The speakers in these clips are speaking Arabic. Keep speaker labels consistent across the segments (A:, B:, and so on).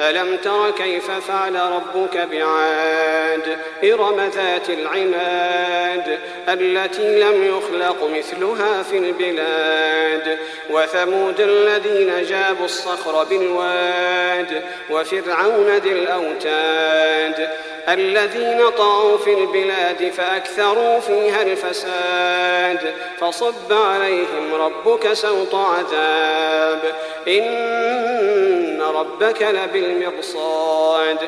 A: ألم تر كيف فعل ربك بعاد؟ إرم ذات العماد التي لم يخلق مثلها في البلاد. وثمود الذين جابوا الصخر بالواد وفرعون ذي الأوتاد. الذين طغوا في البلاد فأكثروا فيها الفساد. فصب عليهم ربك سوط عذاب. إن ربك لبالمرصاد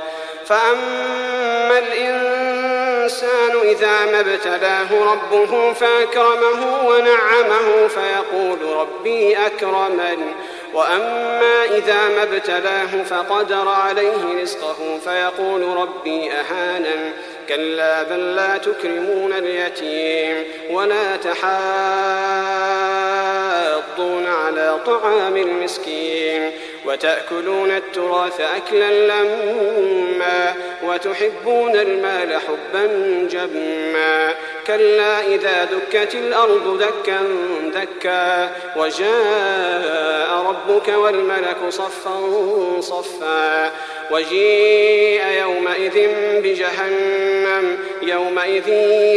A: فأما الإنسان إذا ما ابتلاه ربه فأكرمه ونعمه فيقول ربي أكرمن. وأما إذا ما ابتلاه فقدر عليه رزقه فيقول ربي أهانن. كلا بل لا تكرمون اليتيم ولا تحاضون على طعام المسكين وتأكلون التراث أكلا لما وتحبون المال حبا جما كلا إذا دكت الأرض دكا دكا وجاء ربك والملك صفا صفا وجيء يومئذ بجهنم يومئذ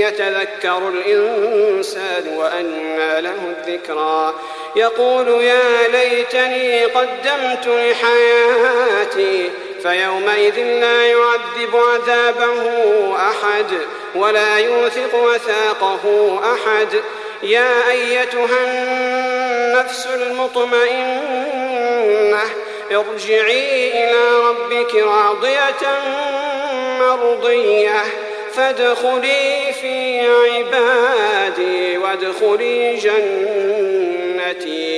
A: يتذكر الإنسان وأنى له الذكرى يقول يا ليتني قدمت لحياتي فيومئذ لا يعذب عذابه أحد ولا يوثق وثاقه أحد. يا أيتها النفس المطمئنة ارجعي إلى ربك راضية مرضية فادخلي في عبادي وادخلي جنتي. التي